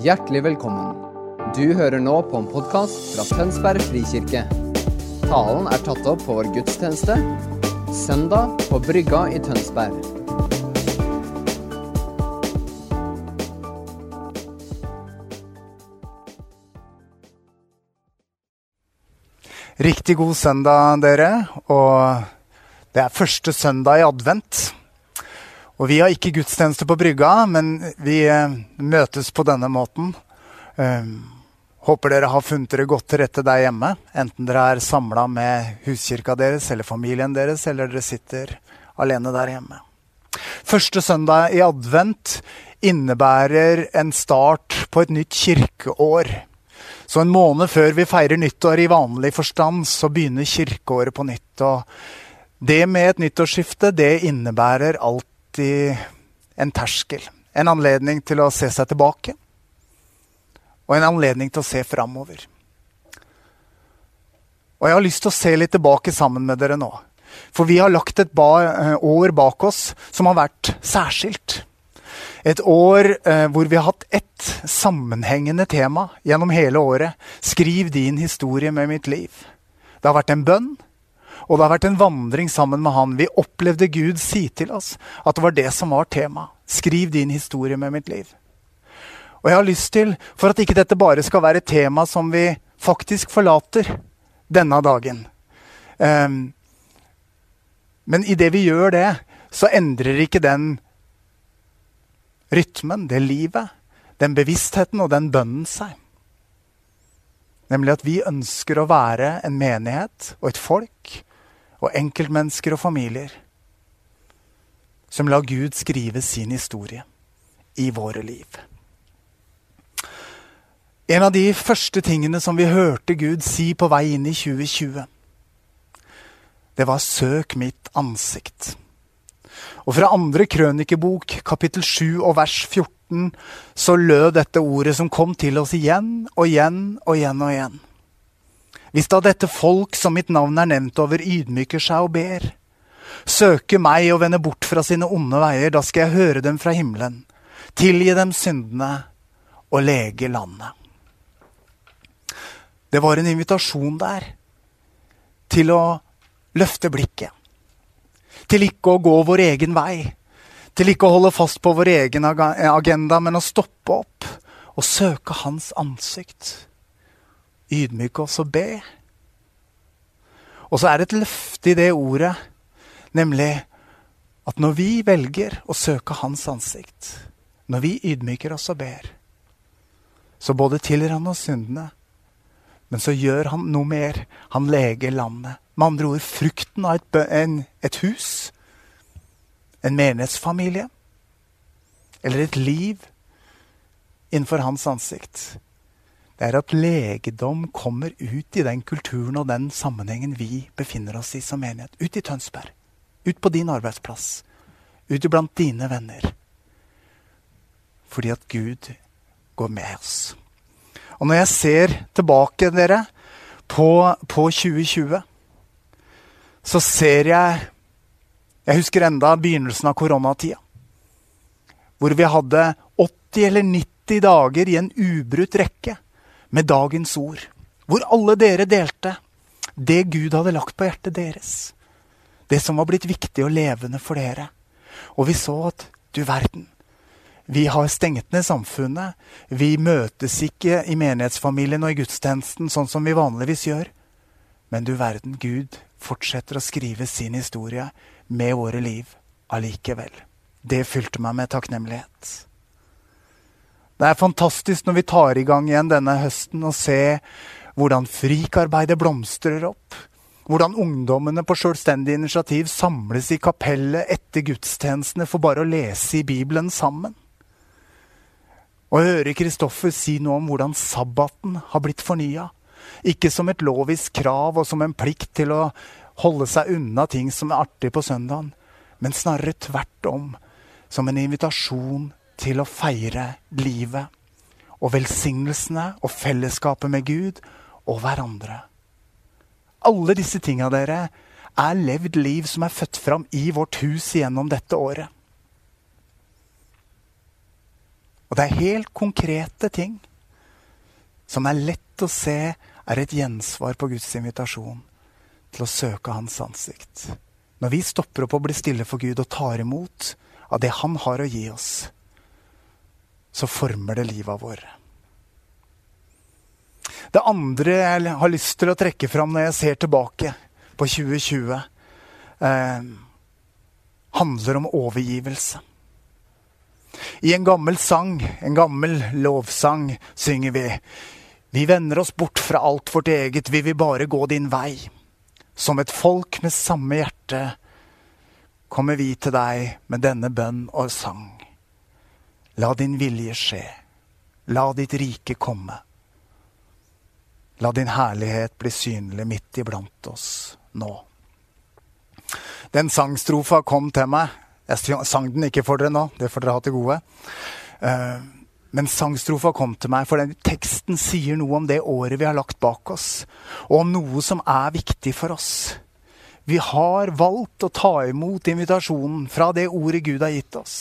Hjertelig velkommen. Du hører nå på en podkast fra Tønsberg frikirke. Talen er tatt opp på vår gudstjeneste søndag på Brygga i Tønsberg. Riktig god søndag, dere. Og det er første søndag i advent. Og vi har ikke gudstjeneste på brygga, men vi eh, møtes på denne måten. Eh, håper dere har funnet dere godt til rette der hjemme. Enten dere er samla med huskirka deres eller familien deres, eller dere sitter alene der hjemme. Første søndag i advent innebærer en start på et nytt kirkeår. Så en måned før vi feirer nyttår i vanlig forstand, så begynner kirkeåret på nytt. Og det med et nyttårsskifte, det innebærer alltid en terskel. En anledning til å se seg tilbake. Og en anledning til å se framover. Og jeg har lyst til å se litt tilbake sammen med dere nå. For vi har lagt et ba år bak oss som har vært særskilt. Et år eh, hvor vi har hatt ett sammenhengende tema gjennom hele året. Skriv din historie med mitt liv. Det har vært en bønn, og det har vært en vandring sammen med han. Vi opplevde Gud si til oss at det var det som var tema. Skriv din historie med mitt liv. Og jeg har lyst til, for at ikke dette bare skal være et tema som vi faktisk forlater denne dagen um, Men idet vi gjør det, så endrer ikke den rytmen, det livet, den bevisstheten og den bønnen seg. Nemlig at vi ønsker å være en menighet og et folk og enkeltmennesker og familier som lar Gud skrive sin historie i våre liv. En av de første tingene som vi hørte Gud si på vei inn i 2020, det var 'søk mitt ansikt'. Og fra andre krønikebok, kapittel 7 og vers 14, så lød dette ordet som kom til oss igjen og igjen og igjen og igjen. Hvis da dette folk som mitt navn er nevnt over, ydmyker seg og ber, søker meg og vender bort fra sine onde veier, da skal jeg høre dem fra himmelen, tilgi dem syndene og lege landet. Det var en invitasjon der til å løfte blikket til ikke å gå vår egen vei. Til ikke å holde fast på vår egen agenda, men å stoppe opp og søke hans ansikt. Ydmyke oss og be. Og så er det et løfte i det ordet, nemlig at når vi velger å søke hans ansikt, når vi ydmyker oss og ber, så både tilgir han oss syndene, men så gjør han noe mer. Han leger landet. Med andre ord frukten av et, en, et hus, en menighetsfamilie eller et liv innenfor hans ansikt. Det er at legedom kommer ut i den kulturen og den sammenhengen vi befinner oss i som menighet. Ut i Tønsberg. Ut på din arbeidsplass. Ut blant dine venner. Fordi at Gud går med oss. Og når jeg ser tilbake, dere, på, på 2020 så ser jeg Jeg husker enda begynnelsen av koronatida. Hvor vi hadde 80 eller 90 dager i en ubrutt rekke med dagens ord. Hvor alle dere delte det Gud hadde lagt på hjertet deres. Det som var blitt viktig og levende for dere. Og vi så at du verden, vi har stengt ned samfunnet. Vi møtes ikke i menighetsfamilien og i gudstjenesten sånn som vi vanligvis gjør. Men du verden, Gud fortsetter å skrive sin historie med våre liv allikevel. Det fylte meg med takknemlighet. Det er fantastisk når vi tar i gang igjen denne høsten og ser hvordan frikarbeidet blomstrer opp. Hvordan ungdommene på selvstendig initiativ samles i kapellet etter gudstjenestene for bare å lese i Bibelen sammen. Og høre Kristoffer si noe om hvordan sabbaten har blitt fornya. Ikke som et lovisk krav og som en plikt til å holde seg unna ting som er artig på søndagen, men snarere tvert om som en invitasjon til å feire livet og velsignelsene og fellesskapet med Gud og hverandre. Alle disse tinga, dere, er levd liv som er født fram i vårt hus gjennom dette året. Og det er helt konkrete ting som er lett å se er et gjensvar på Guds invitasjon til å søke Hans ansikt. Når vi stopper opp og blir stille for Gud og tar imot av det Han har å gi oss, så former det livet vårt. Det andre jeg har lyst til å trekke fram når jeg ser tilbake på 2020, eh, handler om overgivelse. I en gammel sang, en gammel lovsang, synger vi Vi vender oss bort fra alt vårt eget, vi vil bare gå din vei. Som et folk med samme hjerte kommer vi til deg med denne bønn og sang. La din vilje skje. La ditt rike komme. La din herlighet bli synlig midt iblant oss nå. Den sangstrofa kom til meg. Jeg sang den ikke for dere nå, det får dere ha til gode. Eh, men sangstrofa kom til meg, for den teksten sier noe om det året vi har lagt bak oss, og om noe som er viktig for oss. Vi har valgt å ta imot invitasjonen fra det ordet Gud har gitt oss.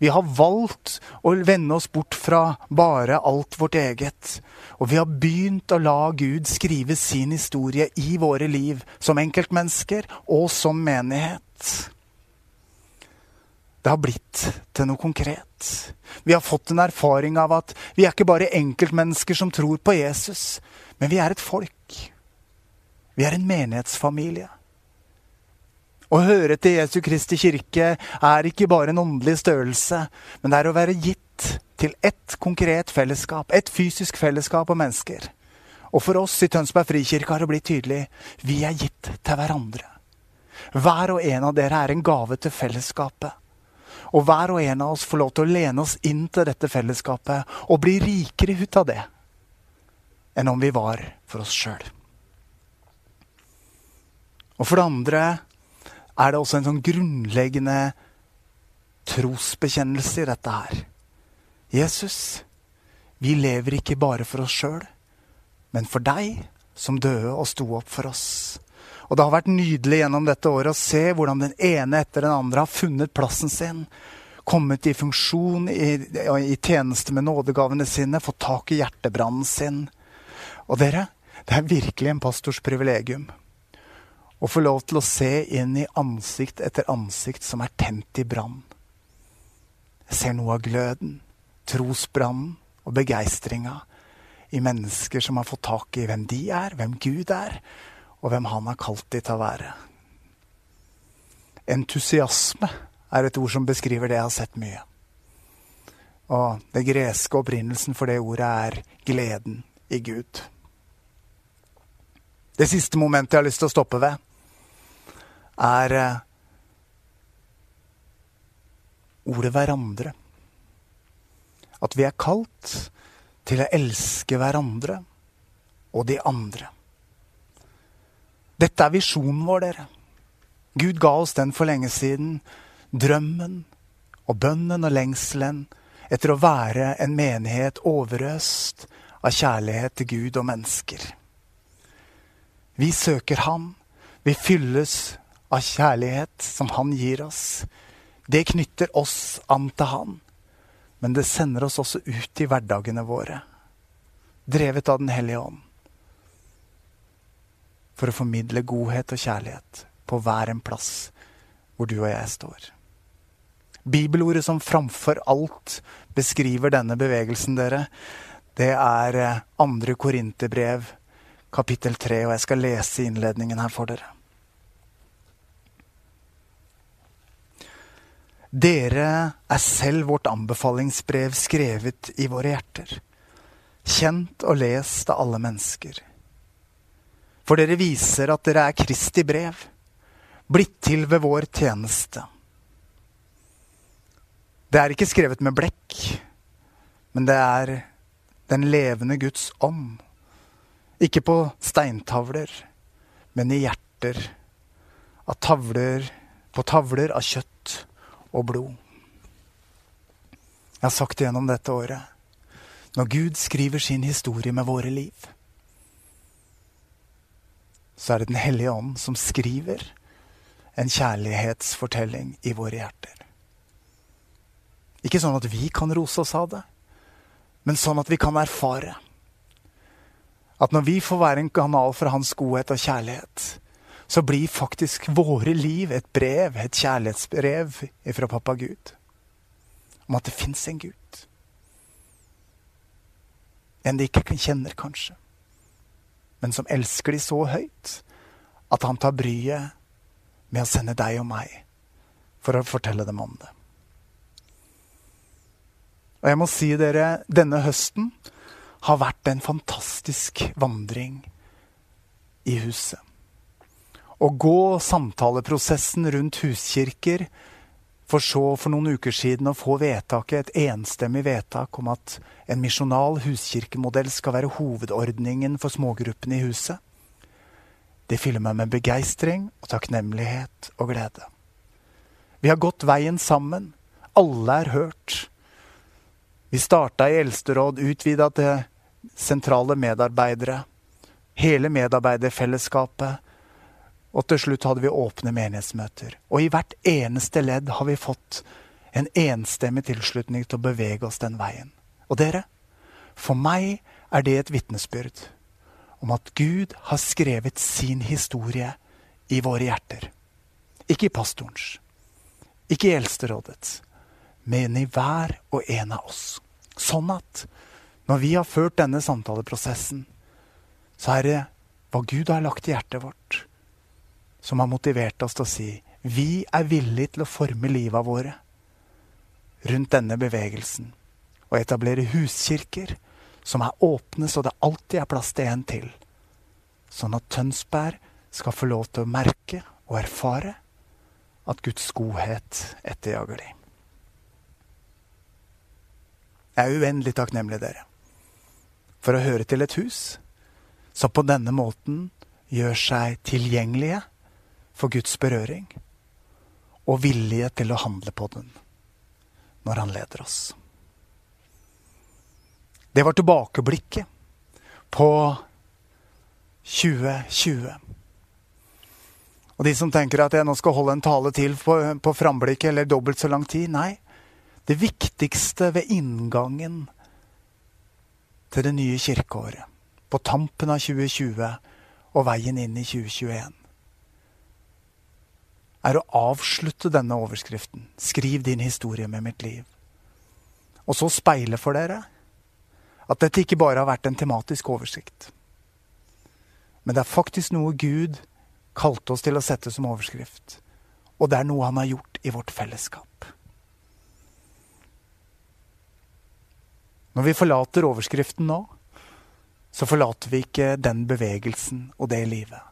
Vi har valgt å vende oss bort fra bare alt vårt eget. Og vi har begynt å la Gud skrive sin historie i våre liv, som enkeltmennesker og som menighet. Det har blitt til noe konkret. Vi har fått en erfaring av at vi er ikke bare enkeltmennesker som tror på Jesus, men vi er et folk. Vi er en menighetsfamilie. Å høre til Jesu Kristi kirke er ikke bare en åndelig størrelse, men det er å være gitt til ett konkret fellesskap, et fysisk fellesskap av mennesker. Og for oss i Tønsberg frikirke har det blitt tydelig vi er gitt til hverandre. Hver og en av dere er en gave til fellesskapet. Og hver og en av oss får lov til å lene oss inn til dette fellesskapet og bli rikere ut av det enn om vi var for oss sjøl. Og for det andre er det også en sånn grunnleggende trosbekjennelse i dette her. Jesus, vi lever ikke bare for oss sjøl, men for deg som døde og sto opp for oss. Og det har vært nydelig gjennom dette året å se hvordan den ene etter den andre har funnet plassen sin. Kommet i funksjon i, i tjeneste med nådegavene sine, fått tak i hjertebrannen sin. Og dere, det er virkelig en pastors privilegium og få lov til å se inn i ansikt etter ansikt som er tent i brann. Jeg ser noe av gløden, trosbrannen og begeistringa i mennesker som har fått tak i hvem de er, hvem Gud er, og hvem Han har kalt de til å være. Entusiasme er et ord som beskriver det jeg har sett mye. Og det greske opprinnelsen for det ordet er gleden i Gud. Det siste momentet jeg har lyst til å stoppe ved, er eh, ordet 'hverandre'. At vi er kalt til å elske hverandre og de andre. Dette er visjonen vår, dere. Gud ga oss den for lenge siden. Drømmen og bønnen og lengselen etter å være en menighet overøst av kjærlighet til Gud og mennesker. Vi søker Han. Vi fylles av kjærlighet som han gir oss, det knytter oss an til han. Men det sender oss også ut i hverdagene våre, drevet av Den hellige ånd. For å formidle godhet og kjærlighet på hver en plass hvor du og jeg står. Bibelordet som framfor alt beskriver denne bevegelsen, dere, det er eh, andre Korinterbrev, kapittel tre, og jeg skal lese innledningen her for dere. Dere er selv vårt anbefalingsbrev skrevet i våre hjerter, kjent og lest av alle mennesker. For dere viser at dere er Kristi brev, blitt til ved vår tjeneste. Det er ikke skrevet med blekk, men det er den levende Guds ånd. Ikke på steintavler, men i hjerter. Av tavler, på tavler av kjøtt og blod. Jeg har sagt det gjennom dette året. Når Gud skriver sin historie med våre liv, så er det Den hellige ånd som skriver en kjærlighetsfortelling i våre hjerter. Ikke sånn at vi kan rose oss av det, men sånn at vi kan erfare at når vi får være en kanal for hans godhet og kjærlighet, så blir faktisk våre liv et brev, et kjærlighetsbrev fra pappa Gud. Om at det fins en Gud. En de ikke kjenner, kanskje. Men som elsker de så høyt at han tar bryet med å sende deg og meg for å fortelle dem om det. Og jeg må si dere, denne høsten har vært en fantastisk vandring i huset. Å gå samtaleprosessen rundt huskirker, for så for noen uker siden å få vedtaket, et enstemmig vedtak om at en misjonal huskirkemodell skal være hovedordningen for smågruppene i huset. Det fyller meg med begeistring og takknemlighet og glede. Vi har gått veien sammen. Alle er hørt. Vi starta i eldsteråd, utvida til sentrale medarbeidere. Hele medarbeiderfellesskapet. Og til slutt hadde vi åpne menighetsmøter. Og i hvert eneste ledd har vi fått en enstemmig tilslutning til å bevege oss den veien. Og dere, for meg er det et vitnesbyrd om at Gud har skrevet sin historie i våre hjerter. Ikke i pastorens, ikke i eldsterådets, men i hver og en av oss. Sånn at når vi har ført denne samtaleprosessen, så er det hva Gud har lagt i hjertet vårt, som har motivert oss til å si vi er villige til å forme livet våre rundt denne bevegelsen og etablere huskirker som er åpne så det alltid er plass til en til, sånn at Tønsberg skal få lov til å merke og erfare at Guds godhet etterjager dem. Jeg er uendelig takknemlig, dere, for å høre til et hus som på denne måten gjør seg tilgjengelige for Guds berøring, og vilje til å handle på den når han leder oss. Det var tilbakeblikket på 2020. Og de som tenker at jeg nå skal holde en tale til på, på framblikket eller dobbelt så lang tid Nei, det viktigste ved inngangen til det nye kirkeåret, på tampen av 2020 og veien inn i 2021, er å avslutte denne overskriften. Skriv din historie med mitt liv. Og så speile for dere at dette ikke bare har vært en tematisk oversikt. Men det er faktisk noe Gud kalte oss til å sette som overskrift. Og det er noe han har gjort i vårt fellesskap. Når vi forlater overskriften nå, så forlater vi ikke den bevegelsen og det livet.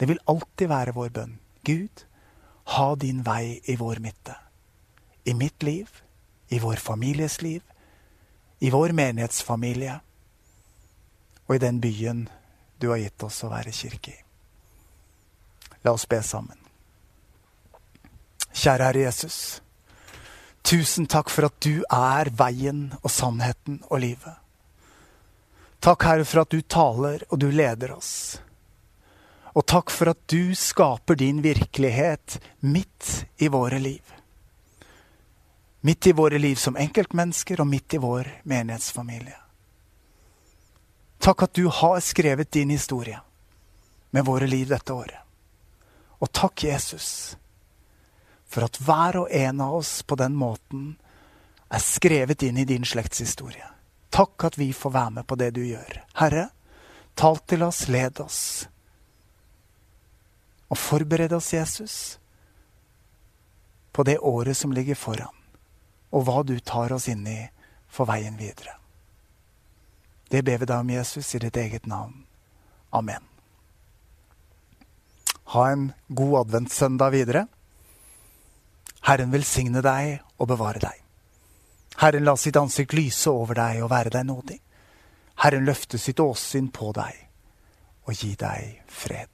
Det vil alltid være vår bønn. Gud, ha din vei i vår midte. I mitt liv, i vår families liv, i vår menighetsfamilie og i den byen du har gitt oss å være kirke i. La oss be sammen. Kjære Herre Jesus. Tusen takk for at du er veien og sannheten og livet. Takk, Herre, for at du taler og du leder oss. Og takk for at du skaper din virkelighet midt i våre liv. Midt i våre liv som enkeltmennesker og midt i vår menighetsfamilie. Takk at du har skrevet din historie med våre liv dette året. Og takk, Jesus, for at hver og en av oss på den måten er skrevet inn i din slektshistorie. Takk at vi får være med på det du gjør. Herre, tal til oss, led oss. Og forbered oss, Jesus, på det året som ligger foran, og hva du tar oss inn i for veien videre. Det ber vi deg om, Jesus, i ditt eget navn. Amen. Ha en god adventssøndag videre. Herren velsigne deg og bevare deg. Herren la sitt ansikt lyse over deg og være deg nådig. Herren løfte sitt åsyn på deg og gi deg fred.